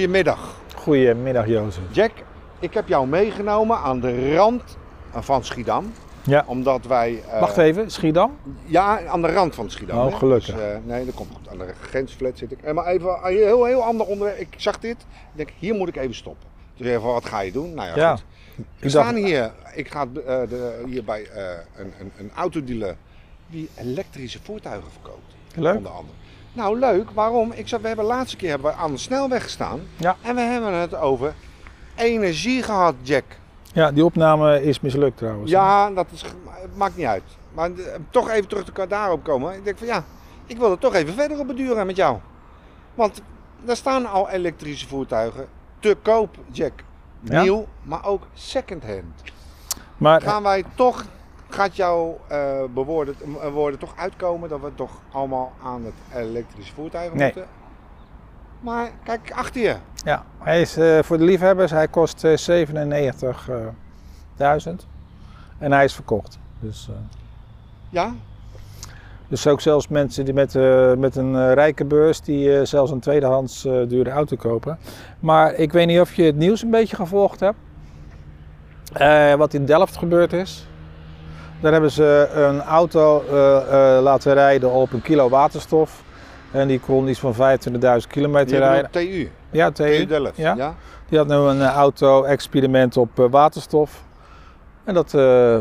Goedemiddag. Goedemiddag Jozef. Jack, ik heb jou meegenomen aan de rand van Schiedam. Ja. Omdat wij... eh, Wacht even, Schiedam? Ja, aan de rand van Schiedam. Oh, hè. gelukkig. Dus, eh, nee, dat komt goed. Aan de grensflat zit ik. Eh, maar even een heel, heel ander onderwerp. Ik zag dit. Ik denk, hier moet ik even stoppen. Dus even, wat ga je doen? Nou ja, Ja. goed. We Ik staan dacht- hier. Ik ga de, hier bij een, een, een autodealer die elektrische voertuigen verkoopt. Leuk. Onder andere. Nou, leuk. Waarom? Ik zat, we hebben de laatste keer hebben we aan de snelweg gestaan. Ja. En we hebben het over energie gehad, Jack. Ja, die opname is mislukt trouwens. Ja, dat is, het maakt niet uit. Maar eh, toch even terug te, daarop komen. Ik denk van ja, ik wil er toch even verder op beduren met jou. Want er staan al elektrische voertuigen te koop, Jack. Ja. Nieuw, maar ook second-hand. Maar Gaan wij toch, gaat jouw bewoorden, eh, woorden toch uitkomen dat we toch allemaal aan het elektrische voertuigen Nee. moeten? Maar kijk achter je. ja, hij is eh, voor de liefhebbers, hij kost eh, 97.000 en hij is verkocht. Dus, Ja? dus ook zelfs mensen die met, met een rijke beurs, die zelfs een tweedehands eh, dure auto kopen. Maar ik weet niet of je het nieuws een beetje gevolgd hebt. Wat in Delft gebeurd is. Daar hebben ze een auto eh, eh, laten rijden op een kilo waterstof. En die kon iets van 25.000 kilometer rijden. TU. Ja, TU TU. Delft. Ja. ja? Die had nu een eh, auto-experiment op eh, waterstof. En dat, eh,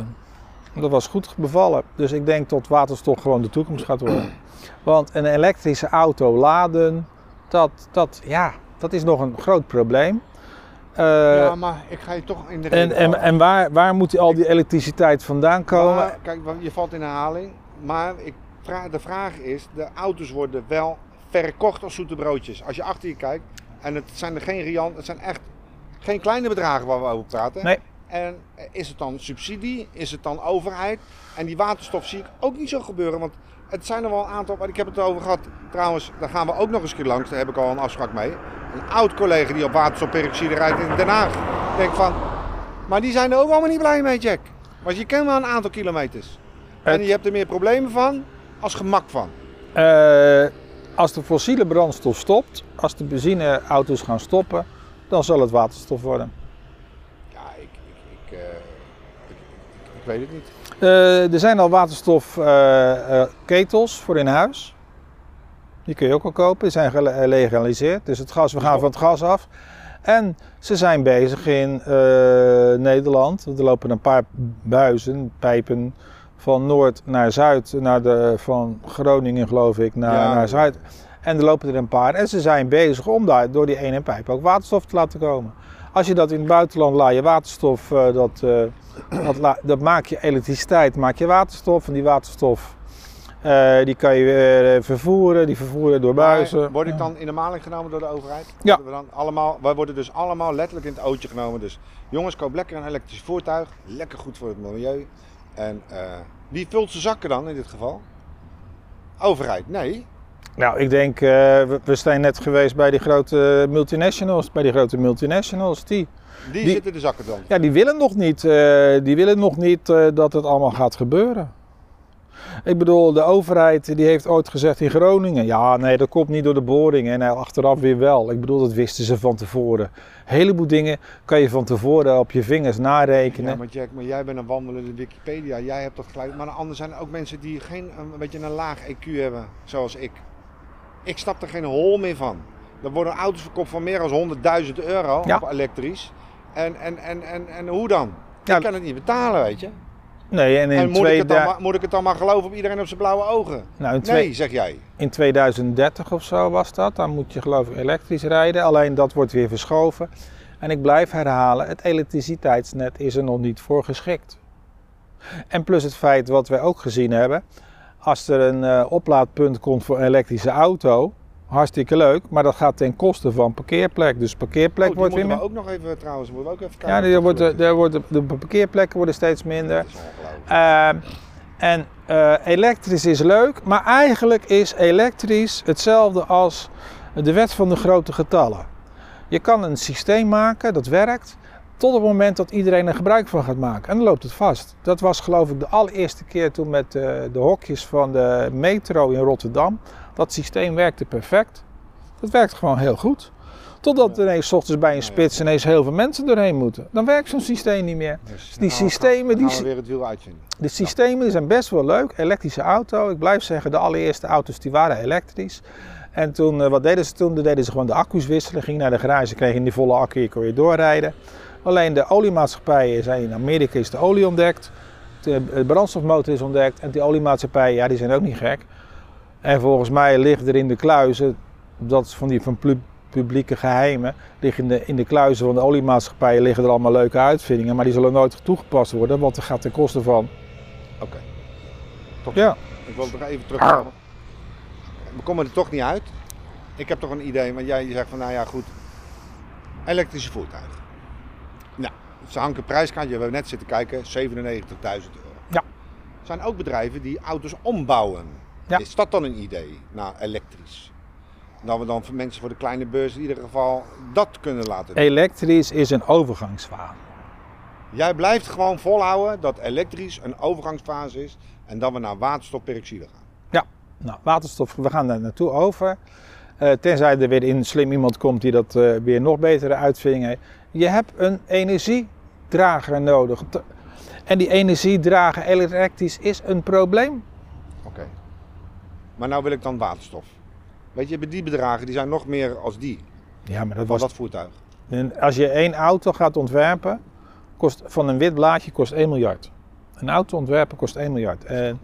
dat was goed bevallen. Dus ik denk dat waterstof gewoon de toekomst gaat worden. Want een elektrische auto laden, dat, dat, ja, dat is nog een groot probleem. Eh, ja, maar ik ga je toch in de en reden en, vallen. en waar, waar moet die, al die elektriciteit vandaan komen? Maar, kijk, je valt in herhaling. Maar ik vraag, de vraag is, de auto's worden wel verkocht als zoete broodjes. Als je achter je kijkt, en het zijn er geen riant, het zijn echt geen kleine bedragen waar we over praten. Nee. En is het dan subsidie? Is het dan overheid? En die waterstof zie ik ook niet zo gebeuren, want het zijn er wel een aantal, maar ik heb het erover gehad. Trouwens, daar gaan we ook nog eens een keer langs, daar heb ik al een afspraak mee. Een oud collega die op waterstofperoxide rijdt in Den Haag. Denk van, maar die zijn er ook allemaal niet blij mee, Jack. Want je kent maar een aantal kilometers. En je hebt er meer problemen van als gemak van. Eh, als de fossiele brandstof stopt, als de benzineauto's gaan stoppen, dan zal het waterstof worden. Ja, ik, ik, ik, eh, ik, ik, ik weet het niet. Eh, er zijn al waterstofketels voor in huis. Die kun je ook al kopen. Die zijn gelegaliseerd. Dus het gas, we gaan van het gas af. En ze zijn bezig in eh, Nederland. Er lopen een paar buizen, pijpen van noord naar zuid, naar de, van Groningen geloof ik, naar, Ja. naar zuid. En er lopen er een paar. En ze zijn bezig om daar door die ene pijp ook waterstof te laten komen. Als je dat in het buitenland laat je waterstof, eh, dat, eh, dat, la- dat maak je elektriciteit, maak je waterstof. En die waterstof eh, die kan je weer vervoeren, die vervoeren door buizen. Maar word ik dan in de maling genomen door de overheid? Ja. Worden We dan allemaal, wij worden dus allemaal letterlijk in het ootje genomen. Dus jongens, koop lekker een elektrisch voertuig. Lekker goed voor het milieu. En eh, wie vult zijn zakken dan in dit geval? Overheid? Nee. Nou, ik denk, eh, we, we zijn net geweest bij die grote multinationals. Bij die grote multinationals, die, Die, Die- zitten de zakken dan. ja, die willen nog niet, eh, die willen nog niet eh, dat het allemaal gaat gebeuren. Ik bedoel, de overheid die heeft ooit gezegd in Groningen, ja nee, dat komt niet door de boringen en achteraf weer wel. Ik bedoel, dat wisten ze van tevoren. Een heleboel dingen kan je van tevoren op je vingers narekenen. Ja, maar Jack, maar jij bent een wandelende Wikipedia. Jij hebt dat gelijk. Maar anders zijn er ook mensen die geen, een beetje een laag EQ hebben, zoals ik. Ik snap er geen hol meer van. Er worden auto's verkocht van meer dan 100.000 euro Ja. op elektrisch. En, en, en, en, en hoe dan? Ja. Ik kan het niet betalen, weet je. Nee, en in, En moet ik, het dan 2000 maar, moet ik het dan maar geloven op iedereen op zijn blauwe ogen? nou, Nee, zeg jij. In 2030 of zo was dat. Dan moet je geloof ik elektrisch rijden. Alleen dat wordt weer verschoven. En ik blijf herhalen, het elektriciteitsnet is er nog niet voor geschikt. En plus het feit wat wij ook gezien hebben. Als er een eh, oplaadpunt komt voor een elektrische auto, hartstikke leuk. Maar dat gaat ten koste van parkeerplek. Dus parkeerplek Oh, die wordt weer moeten we meer... ook nog even trouwens, moeten we ook even kijken. Ja, er wordt, is. er wordt, de parkeerplekken worden steeds minder. Dat is ongelooflijk. Ehm, en eh, elektrisch is leuk, maar eigenlijk is elektrisch hetzelfde als de wet van de grote getallen. Je kan een systeem maken dat werkt tot het moment dat iedereen er gebruik van gaat maken. En dan loopt het vast. Dat was geloof ik de allereerste keer toen met eh, de hokjes van de metro in Rotterdam. Dat systeem werkte perfect. Dat werkt gewoon heel goed. Totdat ineens 's ochtends bij een spits ineens heel veel mensen doorheen moeten. Dan werkt zo'n systeem niet meer. Dus die dan systemen, die we weer het wiel uitvinden. De systemen zijn best wel leuk. Elektrische auto. Ik blijf zeggen, de allereerste auto's die waren elektrisch. En toen, eh, wat deden ze toen? Toen deden ze gewoon de accu's wisselen. Gingen naar de garage, kregen die volle accu, je kon weer doorrijden. Alleen de oliemaatschappijen zijn in Amerika is de olie ontdekt. De brandstofmotor is ontdekt. En die oliemaatschappijen, ja, die zijn ook niet gek. En volgens mij liggen er in de kluizen, dat is van die van pu- publieke geheimen, liggen in de, in de kluizen van de oliemaatschappijen liggen er allemaal leuke uitvindingen. Maar die zullen nooit toegepast worden, want dat gaat ten koste van. Oké. Top. Ja. Ik wil nog even terugkomen. We komen er toch niet uit. Ik heb toch een idee, want jij zegt van nou ja goed, elektrische voertuigen. Nou, ze hangen een prijskaartje, we hebben net zitten kijken, 97.000 euro. Ja. Er zijn ook bedrijven die auto's ombouwen. Ja. Is dat dan een idee, naar elektrisch? Dat we dan voor mensen voor de kleine beurs in ieder geval dat kunnen laten doen. Elektrisch is een overgangswagen. Jij blijft gewoon volhouden dat elektrisch een overgangsfase is en dat we naar waterstofperoxide gaan. Nou, waterstof, we gaan daar naartoe over. Eh, tenzij er weer in slim iemand komt die dat eh, weer nog betere uitvinding heeft. Je hebt een energiedrager nodig. En die energiedrager elektrisch is een probleem. Oké. Maar nou wil ik dan waterstof. Weet je, die bedragen die zijn nog meer als die. Ja, maar dat was. dat voertuig. En Als je één auto gaat ontwerpen, kost van een wit blaadje kost 1 miljard. Een auto ontwerpen kost 1 miljard. En,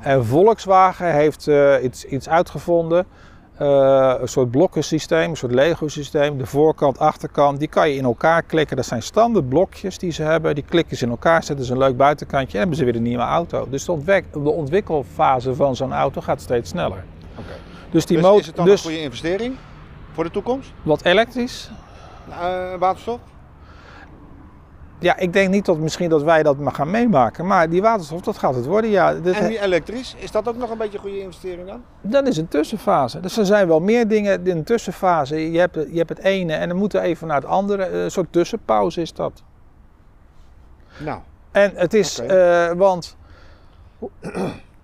en Volkswagen heeft eh, iets, iets uitgevonden. Eh, een soort blokkensysteem, een soort Lego-systeem. De voorkant, achterkant, die kan je in elkaar klikken. Dat zijn standaard blokjes die ze hebben. Die klikken ze in elkaar, zetten ze een leuk buitenkantje en hebben ze weer een nieuwe auto. Dus de, de ontwikkelfase van zo'n auto gaat steeds sneller. Oké. Dus die Dus is het dan dus een goede investering voor de toekomst? wat elektrisch, Eh, waterstof? Ja, ik denk niet dat misschien dat wij dat maar gaan meemaken. Maar die waterstof, dat gaat het worden. Ja, dit, En die elektrisch, is dat ook nog een beetje een goede investering dan? dan is een tussenfase. Dus er zijn wel meer dingen in een tussenfase. Je hebt, je hebt het ene en dan moet er even naar het andere. Een soort tussenpauze is dat. Nou, En het is, eh, want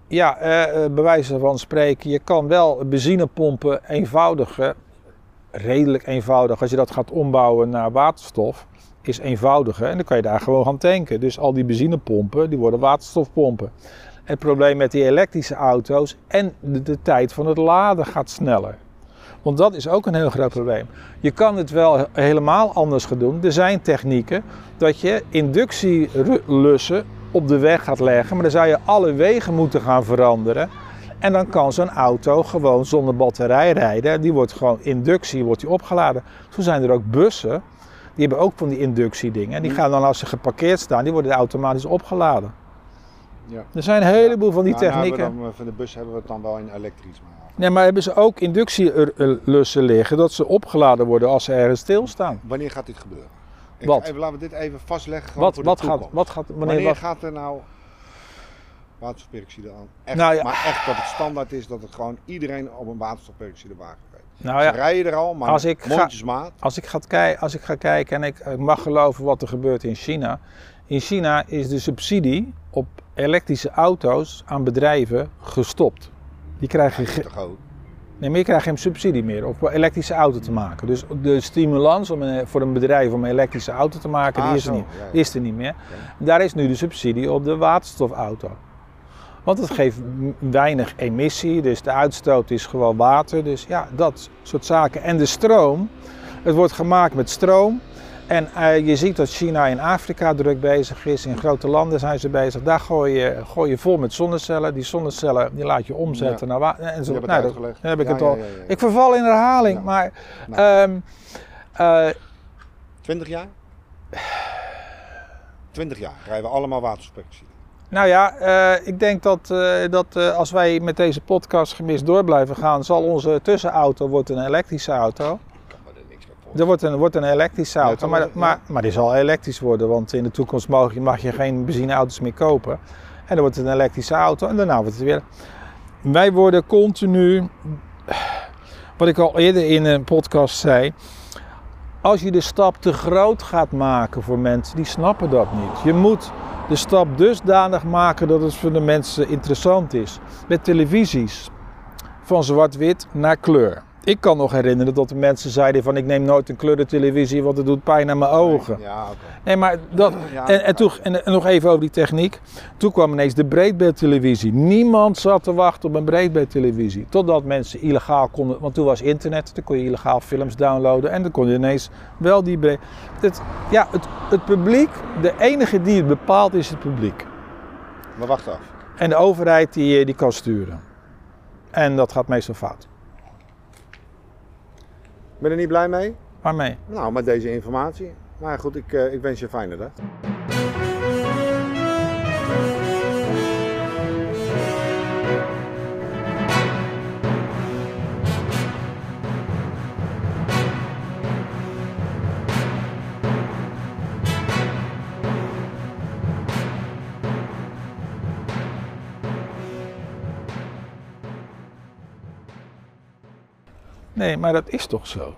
ja, eh, eh, bij wijze van spreken, je kan wel benzinepompen eenvoudiger, redelijk eenvoudig, als je dat gaat ombouwen naar waterstof, is eenvoudiger. En dan kan je daar gewoon gaan tanken. Dus al die benzinepompen, die worden waterstofpompen. Het probleem met die elektrische auto's en de, tijd van het laden gaat sneller. Want dat is ook een heel groot probleem. Je kan het wel helemaal anders gaan doen. Er zijn technieken dat je inductielussen op de weg gaat leggen, maar dan zou je alle wegen moeten gaan veranderen. En dan kan zo'n auto gewoon zonder batterij rijden. Die wordt gewoon inductie wordt die opgeladen. Zo zijn er ook bussen. Die hebben ook van die inductiedingen. En die gaan dan als ze geparkeerd staan, die worden automatisch opgeladen. ja. Er zijn een heleboel van die Nou, technieken. dan, eh, van de bus hebben we het dan wel in elektrisch. Maar... Nee, maar hebben ze ook inductielussen liggen dat ze opgeladen worden als ze ergens stilstaan? Wanneer gaat dit gebeuren? Ik- Wat? Even, laten we dit even vastleggen. Wat, voor de wat, gaat, toekomst. wat gaat, wanneer, Wanneer wat, gaat er nou waterstofperoxide aan? Echt, Nou ja. Maar echt dat het standaard is dat het gewoon iedereen op een waterstofperoxide wagen nou Ze ja, rijden er al, maar Als ik ga- mondjesmaat. als ik, ga als ik ga kijken en ik, ik mag geloven wat er gebeurt in China. In China is de subsidie op elektrische auto's aan bedrijven gestopt. Die krijgen, ge- Toch ook. nee, maar je krijgt geen subsidie meer om een elektrische auto te maken. Dus de stimulans om een, voor een bedrijf om een elektrische auto te maken, Ah, die is, zo, er niet, ja, ja. die is er niet meer. Daar is nu de subsidie op de waterstofauto. Want het geeft weinig emissie, dus de uitstoot is gewoon water. Dus ja, dat soort zaken. En de stroom, het wordt gemaakt met stroom. En eh, je ziet dat China in Afrika druk bezig is, in grote landen zijn ze bezig. Daar gooi je, gooi je vol met zonnecellen. Die zonnecellen die laat je omzetten naar water. En zo, nou, dat- uitgelegd. dan heb ik Ja, het al. ja. Ik verval in herhaling, maar Nou. ehm, eh, 20 jaar? 20 jaar rijden we allemaal waterstofperoxide. Nou ja, eh, ik denk dat, eh, dat eh, als wij met deze podcast gemist door blijven gaan, zal onze tussenauto wordt een elektrische auto. Er niks meer voor. Er wordt een, wordt een elektrische auto, maar, maar, maar die zal elektrisch worden, want in de toekomst mag je, mag je geen benzineauto's meer kopen. En dan wordt het een elektrische auto en daarna wordt het weer. Wij worden continu, wat ik al eerder in een podcast zei, als je de stap te groot gaat maken voor mensen, die snappen dat niet. Je moet de stap dusdanig maken dat het voor de mensen interessant is. Met televisies, van zwart-wit naar kleur. Ik kan nog herinneren dat de mensen zeiden van ik neem nooit een kleurentelevisie, want het doet pijn aan mijn ogen. Ja. Nee, maar dat, en, en, toen, en, en nog even over die techniek. Toen kwam ineens de breedbeeldtelevisie. Niemand zat te wachten op een breedbeeldtelevisie. Totdat mensen illegaal konden, want toen was internet, toen kon je illegaal films downloaden en dan kon je ineens wel die breed. Het, ja, het, het publiek, de enige die het bepaalt is het publiek. Maar wacht af. En de overheid die, eh, die kan sturen. En dat gaat meestal fout. Ben je er niet blij mee? Waarmee? Nou, met deze informatie. Maar goed, ik, eh, ik wens je een fijne dag. Nee, maar dat is toch zo?